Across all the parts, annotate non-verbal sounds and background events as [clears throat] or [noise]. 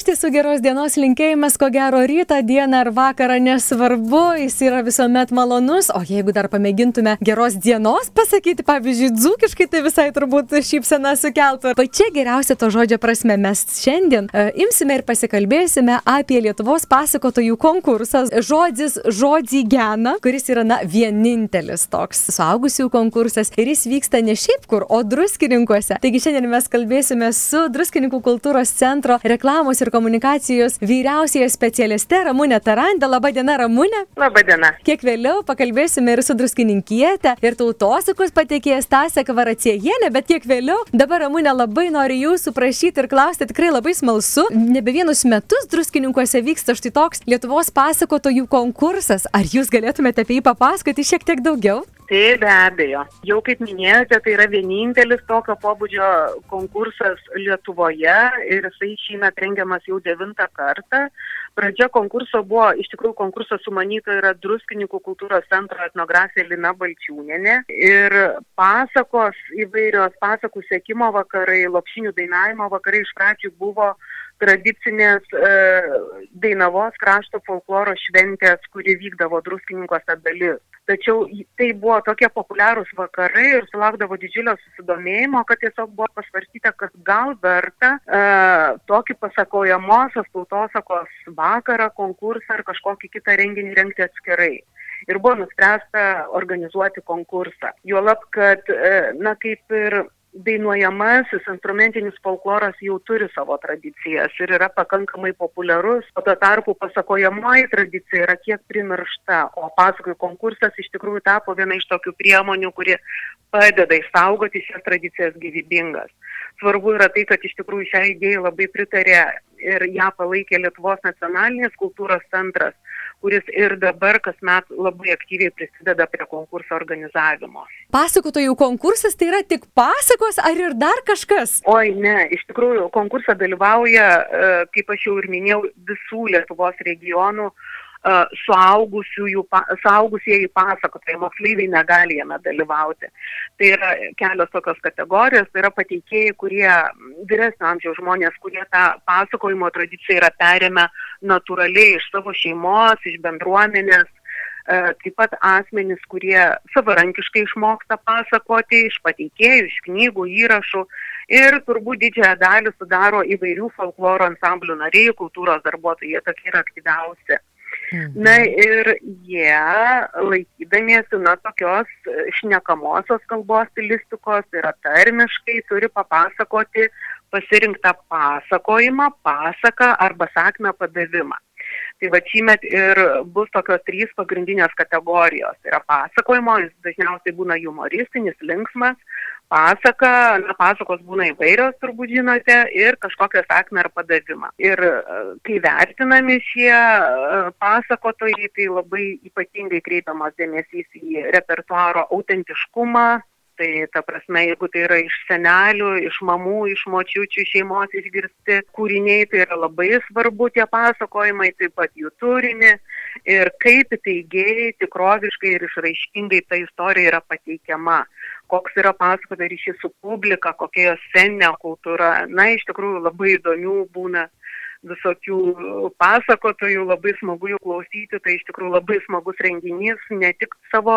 iš tiesų geros dienos linkėjimas, ko gero rytą, dieną ar vakarą nesvarbu, jis yra visuomet malonus, o jeigu dar pamėgintume geros dienos pasakyti, pavyzdžiui, dzūkiškai, tai visai turbūt šypsena sukeltų. Pačia geriausia to žodžio prasme mes šiandien uh, imsime ir pasikalbėsime apie Lietuvos pasakotojų konkursą. Žodis žodį gena, kuris yra, na, vienintelis toks suaugusių konkursas ir jis vyksta ne šiaip kur, o druskininkuose. Taigi šiandien mes kalbėsime su Druskininkų kultūros centro reklamos ir komunikacijos vyriausiaja specialiste Ramūnė Tarandė. Labadiena, Ramūnė. Labadiena. Kiek vėliau pakalbėsime ir su druskininkietė, ir tautosakos patekėjas Tasė Kavaraciejėnė, bet kiek vėliau dabar Ramūnė labai nori jūsų prašyti ir klausti, tikrai labai smalsu. Nebe vienus metus druskininkuose vyksta štai toks Lietuvos pasakotojų konkursas. Ar jūs galėtumėte apie jį papasakoti šiek tiek daugiau? Tai be abejo. Jau kaip minėjote, tai yra vienintelis tokio pobūdžio konkursas Lietuvoje ir jisai šįmet rengiamas jau devintą kartą. Pradžia konkurso buvo, iš tikrųjų konkurso sumanyta yra Druskininkų kultūros centro etnografija Lina Balčiūnenė. Ir pasakos įvairios pasakų sėkimo vakarai, lopšinių dainavimo vakarai iš pradžių buvo tradicinės e, Dainavos krašto folkloro šventės, kuri vykdavo druskininkose dalis. Tačiau tai buvo tokie populiarūs vakarai ir sulaukdavo didžiulio susidomėjimo, kad tiesiog buvo pasvarstyta, kad gal verta e, tokį pasakojamosios tautosakos vakarą, konkursą ar kažkokį kitą renginį rengti atskirai ir buvo nuspręsta organizuoti konkursą. Juolab, kad, e, na, kaip ir dainuojamasis instrumentinis folkloras jau turi savo tradicijas ir yra pakankamai populiarus, o tuo tarpu pasakojamoji tradicija yra kiek primiršta, o pasakojų konkursas iš tikrųjų tapo viena iš tokių priemonių, kuri padeda išsaugoti šias tradicijas gyvybingas. Svarbu yra tai, kad iš tikrųjų šią idėją labai pritarė ir ją palaikė Lietuvos nacionalinės kultūros centras kuris ir dabar kasmet labai aktyviai prisideda prie konkurso organizavimo. Pasakotojų konkursas tai yra tik pasakos ar ir dar kažkas? Oi, ne, iš tikrųjų konkursą dalyvauja, e, kaip aš jau ir minėjau, visų Lietuvos regionų suaugusiųjų, suaugusieji pasakotojai, moksleiviai negali jame dalyvauti. Tai yra kelios tokios kategorijos, tai yra pateikėjai, kurie vyresnio amžiaus žmonės, kurie tą pasakojimo tradiciją yra perėmę natūraliai iš savo šeimos, iš bendruomenės. Taip pat asmenys, kurie savarankiškai išmoksta pasakoti iš pateikėjų, iš knygų, įrašų ir turbūt didžiąją dalį sudaro įvairių folkloro ansamblių nariai, kultūros darbuotojai, jie tokie yra aktyviausi. Mhm. Na ir jie, laikydamiesi nuo tokios šnekamosios kalbos stilistikos ir tarmiškai, turi papasakoti pasirinktą pasakojimą, pasaką arba sakmę padavimą. Tai va šįmet ir bus tokios trys pagrindinės kategorijos. Tai yra pasakojimo, jis dažniausiai būna humoristinis, linksmas, pasaka, na, pasakos būna įvairios, turbūt žinote, ir kažkokią sakmę ar padavimą. Ir e, kai vertinami šie e, pasakotojai, tai labai ypatingai kreipiamas dėmesys į repertuaro autentiškumą, Tai ta prasme, jeigu tai yra iš senelių, iš mamų, iš močiučių šeimos išgirsti kūriniai, tai yra labai svarbu tie pasakojimai, taip pat jų turinį ir kaip įtaigiai, tikroviškai ir išraiškingai ta istorija yra pateikiama, koks yra pasakota ryšys su publika, kokia jo sceninė kultūra. Na, iš tikrųjų labai įdomių būna visokių pasakotojų, labai smagu jų klausyti, tai iš tikrųjų labai smagus renginys, ne tik savo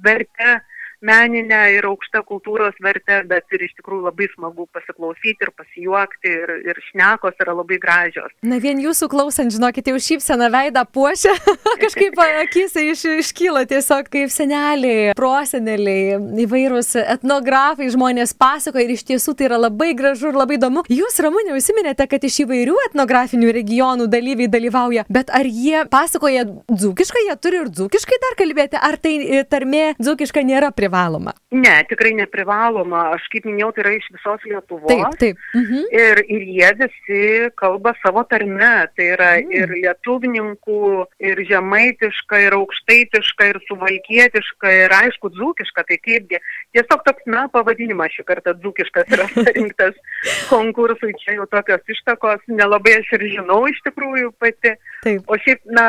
vertę meninę ir aukštą kultūros vertę, bet ir iš tikrųjų labai smagu pasiklausyti ir pasijuokti ir, ir šnekos yra labai gražios. Na vien jūsų klausant, žinokit, jau šypsena veidą puošia, [laughs] kažkaip akis iš, iškyla tiesiog kaip seneliai, proseneliai, įvairūs etnografai, žmonės pasakoja ir iš tiesų tai yra labai gražu ir labai įdomu. Jūs, Ramūnė, užsiminėte, kad iš įvairių etnografinių regionų dalyviai dalyvauja, bet ar jie pasakoja dzūkiškai, jie turi ir dzūkiškai dar kalbėti, ar tai tarmė dzūkiška nėra privaloma? Privaloma? Ne, tikrai neprivaloma. Aš kaip minėjau, tai yra iš visos Lietuvos. Taip, taip. Mhm. Ir, ir jie visi kalba savo tarme. Tai yra mhm. ir lietuvininkų, ir žemaitiška, ir aukštaitiška, ir suvalkietiška, ir aišku, dzūkiška. Tai kaipgi. Tiesiog toks, na, pavadinimas šį kartą dzūkiškas yra [laughs] surinktas konkursui. Čia jau tokios ištakos nelabai aš ir žinau iš tikrųjų pati. Taip. O šiaip, na,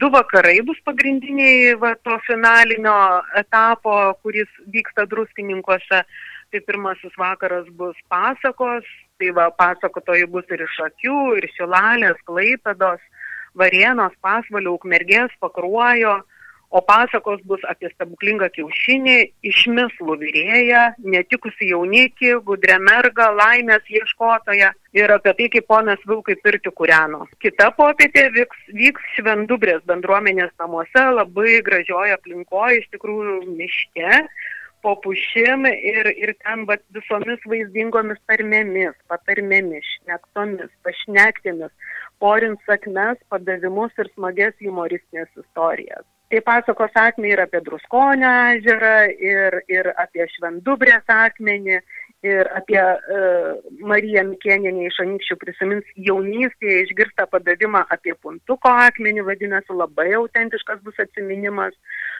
du vakarai bus pagrindiniai va, to finalinio etapo kuris vyksta druskininkuose. Tai pirmasis vakaras bus pasakos, tai va pasakotojai bus ir iš akių, ir šilalės, klaipados, varienos, pasvalių, ukmergės, pakruojo, o pasakos bus apie stebuklingą kiaušinį, išmislų vyrėją, netikusi jaunikį, gudrę mergą, laimės ieškotoją ir apie tai, kaip ponas Vilkai pirti kūreno. Kita popietė vyks, vyks Švendubrės bendruomenės namuose, labai gražioje aplinkoje, iš tikrųjų miške po pušim ir, ir ten vat, visomis vaizdingomis tarmėmis, patarmėmis, šnektomis, pašnektėmis, porint sakmes, padavimus ir smages humoristinės istorijas. Tai pasakos akmenį ir apie Druskonio ežerą, ir, ir apie Švendubrės akmenį, ir apie uh, Mariją Mikieninį iš Anikščių prisimins jaunystėje išgirstą padavimą apie puntuko akmenį, vadinasi, labai autentiškas bus atminimas,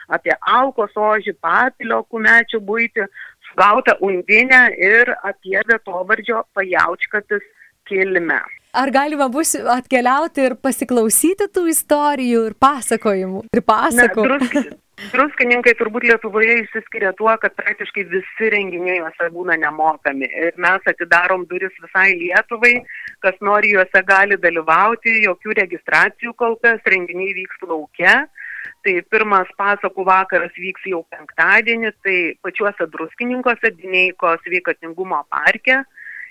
apie Alkos ožį, papilio kumečių būti, sugautą undinę ir apie vietovardžio pajaučkatis kilmę. Ar galima bus atkeliauti ir pasiklausyti tų istorijų ir pasakojimų? Ir pasakojimų. Drusk, druskininkai turbūt Lietuvoje išsiskiria tuo, kad praktiškai visi renginiai juose būna nemokami. Ir mes atidarom duris visai Lietuvai, kas nori juose gali dalyvauti, jokių registracijų kol kas, renginiai vyks laukia. Tai pirmas pasakų vakaras vyks jau penktadienį, tai pačiuose druskininkose, Dineiko sveikatingumo parke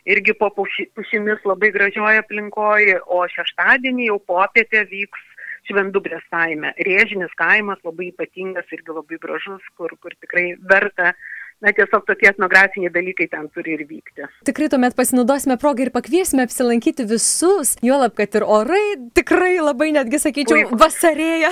irgi po pušimis labai gražioje aplinkoje, o šeštadienį jau popietė vyks Švendubrės kaime. Rėžinis kaimas labai ypatingas irgi labai gražus, kur, kur tikrai verta na tiesiog tokie etnografiniai dalykai ten turi ir vykti. Tikrai tuomet pasinaudosime progą ir pakviesime apsilankyti visus, juolab, kad ir orai tikrai labai netgi, sakyčiau, Puikus. vasarėja.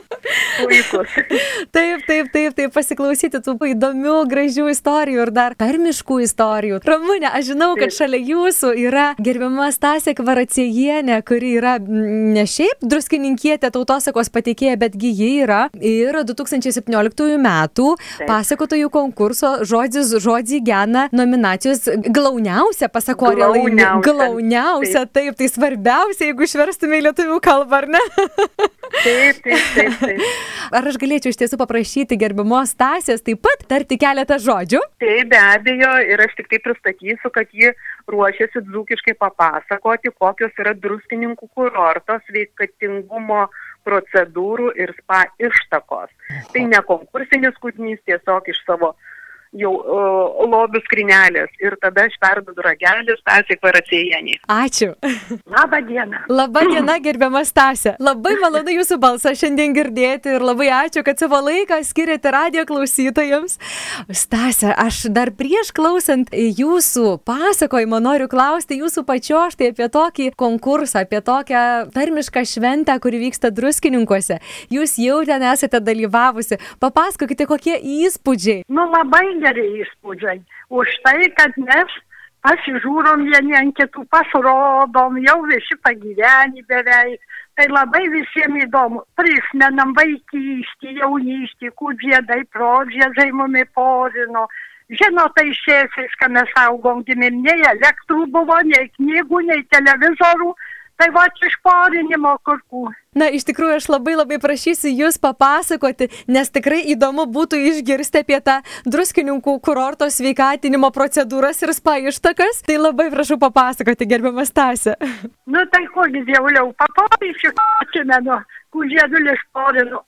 [laughs] Puikus. [laughs] taip, taip, taip, taip, pasiklausyti tų įdomių, gražių istorijų ir dar tarmiškų istorijų. Ramūnė, aš žinau, kad taip. šalia jūsų yra gerbiama Stasė Kvaracijienė, kuri yra ne šiaip druskininkietė tautosakos pateikėja, betgi ji yra ir 2017 metų pasakotojų konkursų konkurso žodis žodį gena nominacijos glauniausia pasakorė laimė. Glauniausia, taip. tai svarbiausia, jeigu išverstume į lietuvių kalbą, ar ne? Taip, taip, taip, taip. Ar aš galėčiau iš tiesų paprašyti gerbimos Stasės taip pat tarti keletą žodžių? Taip, be abejo, ir aš tik tai pristatysiu, kad ji ruošiasi dzūkiškai papasakoti, kokios yra druskininkų kurorto sveikatingumo procedūrų ir spa ištakos. Tai ne konkursinis kūrinys, tiesiog iš savo jau uh, lobių skrinelės ir tada aš perdodu ragelį Stasiai Kvaracėjienį. Ačiū. Labą dieną. Labą dieną, gerbiama Stasė. Labai malonu jūsų balsą šiandien girdėti ir labai ačiū, kad savo laiką skiriate radio klausytojams. Stasė, aš dar prieš klausant jūsų pasakojimo noriu klausti jūsų pačio štai apie tokį konkursą, apie tokią tarmišką šventę, kuri vyksta druskininkuose. Jūs jau ten esate dalyvavusi. Papasakokite, kokie įspūdžiai. Nu labai geri įspūdžiai. Už tai, kad mes pasižiūrom vieni ant kitų, pasirodom, jau visi pagyveni beveik. Tai labai visiems įdomu. Prisimenam vaikystį, jaunystį, kūdžiedai, prodžiedai mumi porino. Žinot, tai šėsis, kad mes augom gimim, nei elektrų buvo, nei knygų, nei televizorių. Tai va iš porinimo kurkų. Na, iš tikrųjų, aš labai labai prašysiu Jūs papasakoti, nes tikrai įdomu būtų išgirsti apie tą druskininkų kurorto sveikatinimo procedūras ir spa ištakas. Tai labai prašau papasakoti, gerbiamas Tasė. [laughs] Nu, tai kogi dėliau, papavysiu, atsimenu, kužėdulį sporinu.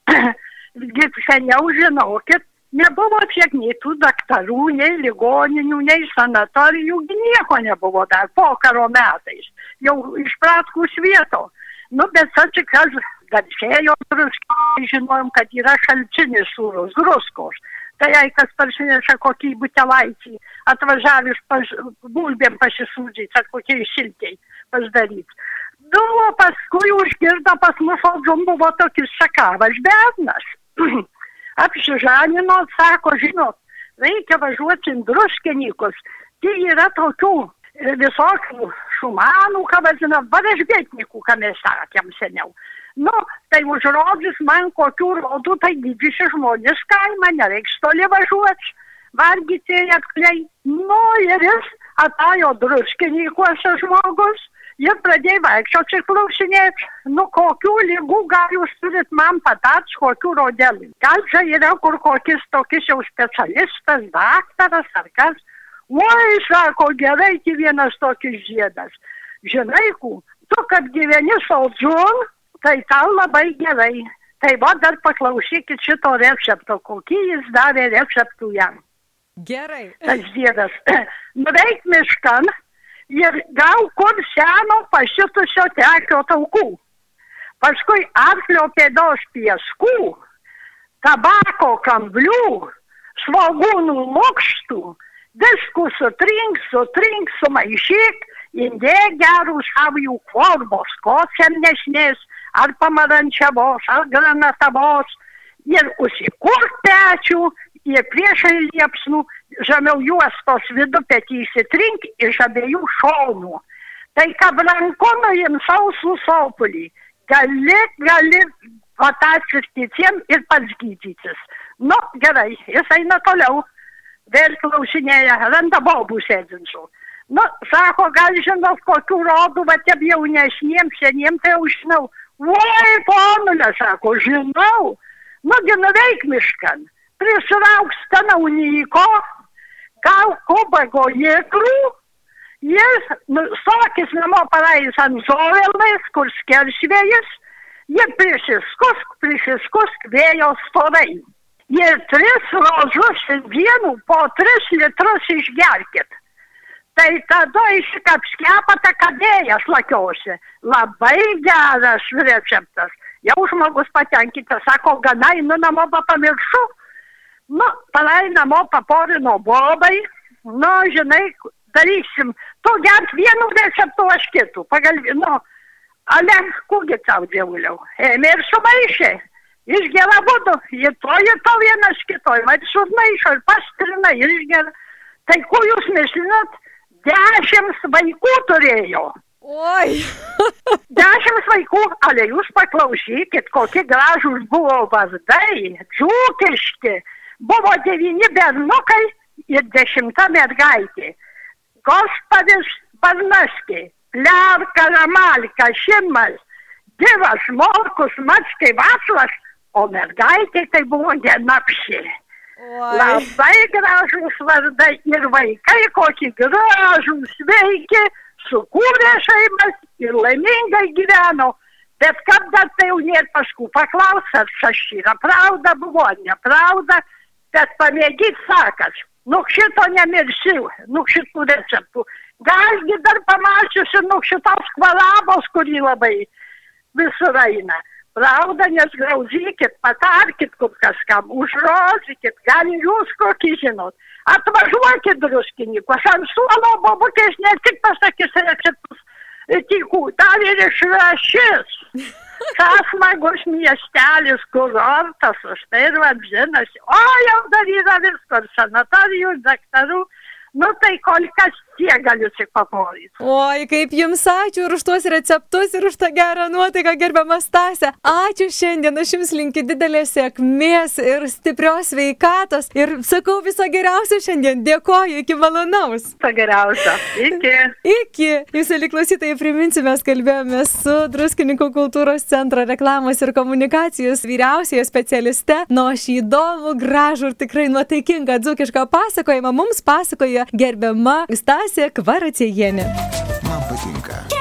Visgi [clears throat] seniau žinokit, Nebuvo tiek nei tų daktarų, nei ligoninių, nei sanatorijų, nieko nebuvo dar pokaro metais jau iš pratkų svieto. Nu, bet atsikas garsėjo druskai, žinojom, kad yra šalčinis sūrus, druskos. Tai jei kas parsineša kokį butelaitį, atvažiavęs paž... bulbėm pasisūdžiais ar kokiai šilkiai pasidaryti. Nu, o paskui užgirdo pas mus odžum buvo tokis šakavas bernas. [clears throat] Apsižanino, sako, žinot, reikia važiuoti į druskininkus. Tai yra tokių visokių šumanų, ką vadina, varežbėtnikų, ką mes sakėm seniau. Nu, tai užrodys man kokių rodų, tai didžiusi žmonės kaimą, nereiks toli važiuoti, vargyti atkliai. Nu, ir jis atajo druskinykuose žmogus ir pradėjo vaikščioti ir klausinėti, nu kokių lygų gal jūs turit man patart, kokių rodelių. Gal čia yra kur kokis tokis jau specialistas, daktaras ar kas Oi, sako, gerai, tai vienas tokis žiedas. Žinai, ku, tu, kad gyveni saldžiun, tai tau labai gerai. Tai va dar paklausykit šito recepto, kokį jis davė receptų jam. Gerai. Tas žiedas. [clears throat] Nuveik miškan ir gal kur seno pasitusio tekio taukų. Paskui arklio pėdos pieskų, tabako kamblių, svogūnų lukštų, Visku sutrink, sutrink, sumaišyk, indėk gerų savijų formos, ko semnesnės, ar pamarančiavos, ar granatavos, ir užsikurk pečių, ir priešai liepsnų, žemiau juostos vidupetį įsitrink iš abiejų šonų. Tai ką branko nuim sausų sopulį, gali, gali patacis kitiem ir pats gydytis. Nu, gerai, jis eina toliau vėl klausinėja, randa bobų sėdinčių. Nu, sako, gal žinot, kokių rodų, va tiem jaunesniem, seniem, tai jau žinau. Oi, ponulė, sako, žinau. Nugi nuveik miškan, prisirauks stanauniko, gal kubago jėkrų, jis nu, stokis namo paleis ant zovelais, kur skersvėjas, jie prisiskusk, prisiskusk vėjo storai ir tris rožus dienų po tris litrus išgerkit. Tai tada iškapskepate kadėjas lakiausi. Labai geras receptas. Jau žmogus patenkintas, sako, gana einu namo pamiršu. Nu, palai namo paporino bobai. Nu, žinai, darysim. Tu gerk vienu receptu, aš kitų. Pagalvi, nu, ale, kurgi tau dievuliau. Ėmė ir sumaišė išgeria būdu, jie to, jie to vienas kitoj, va, sumaišo ir pastrina ir išgeria. Tai ko jūs nežinot, dešimt vaikų turėjo. Oi. [laughs] dešimt vaikų, ale jūs paklausykit, kokie gražūs buvo vardai, džūkiški. Buvo devyni bernukai ir dešimta mergaitė. Gospodis Barnaskė, Lerka Ramalka, Šimas, Dievas Morkus, Matskai Vaslas, o mergaitė tai buvo genapšė. Labai gražus vardai ir vaikai kokie gražus veikė, sukūrė šeimas ir laimingai gyveno. Bet kada tai jau nėra paskui paklaus, ar šašyra pravda buvo, ar nepravda, bet pamėgyt sakas, nu šito nemirsiu, nu šitų receptų. Galgi dar pamačiusi, nu šitos kvalabos, kurį labai visur eina Pravda, nesgraužykit, patarkit kur kažkam, užrožykit, gal jūs kokį žinot. Atvažiuokit druskininkus, ant suolo bobukės ne tik pasakys receptus tikų, dar ir išrašys. Kas smagus miestelis, kurortas, už tai ir vadinasi. O jau dar yra visko, sanatorijų, daktarų. Nu tai kol kas tiek galiu tik paporyt. Oi, kaip jums ačiū ir už tuos receptus ir už tą gerą nuotaiką, gerbiamas Tasė. Ačiū šiandien, aš jums linkiu didelės sėkmės ir stiprios veikatos. Ir sakau viso geriausio šiandien. Dėkoju, iki malonaus. Viso geriausio. Iki. Iki. Jūs, liklausytojai, priminsiu, mes kalbėjome su Druskininkų kultūros centro reklamos ir komunikacijos vyriausioje specialiste. Nu, šį įdomų, gražų ir tikrai nuotaikingą dzukišką pasakojimą mums pasakoja gerbiama Stasė Kvaracijienė. Man patinka.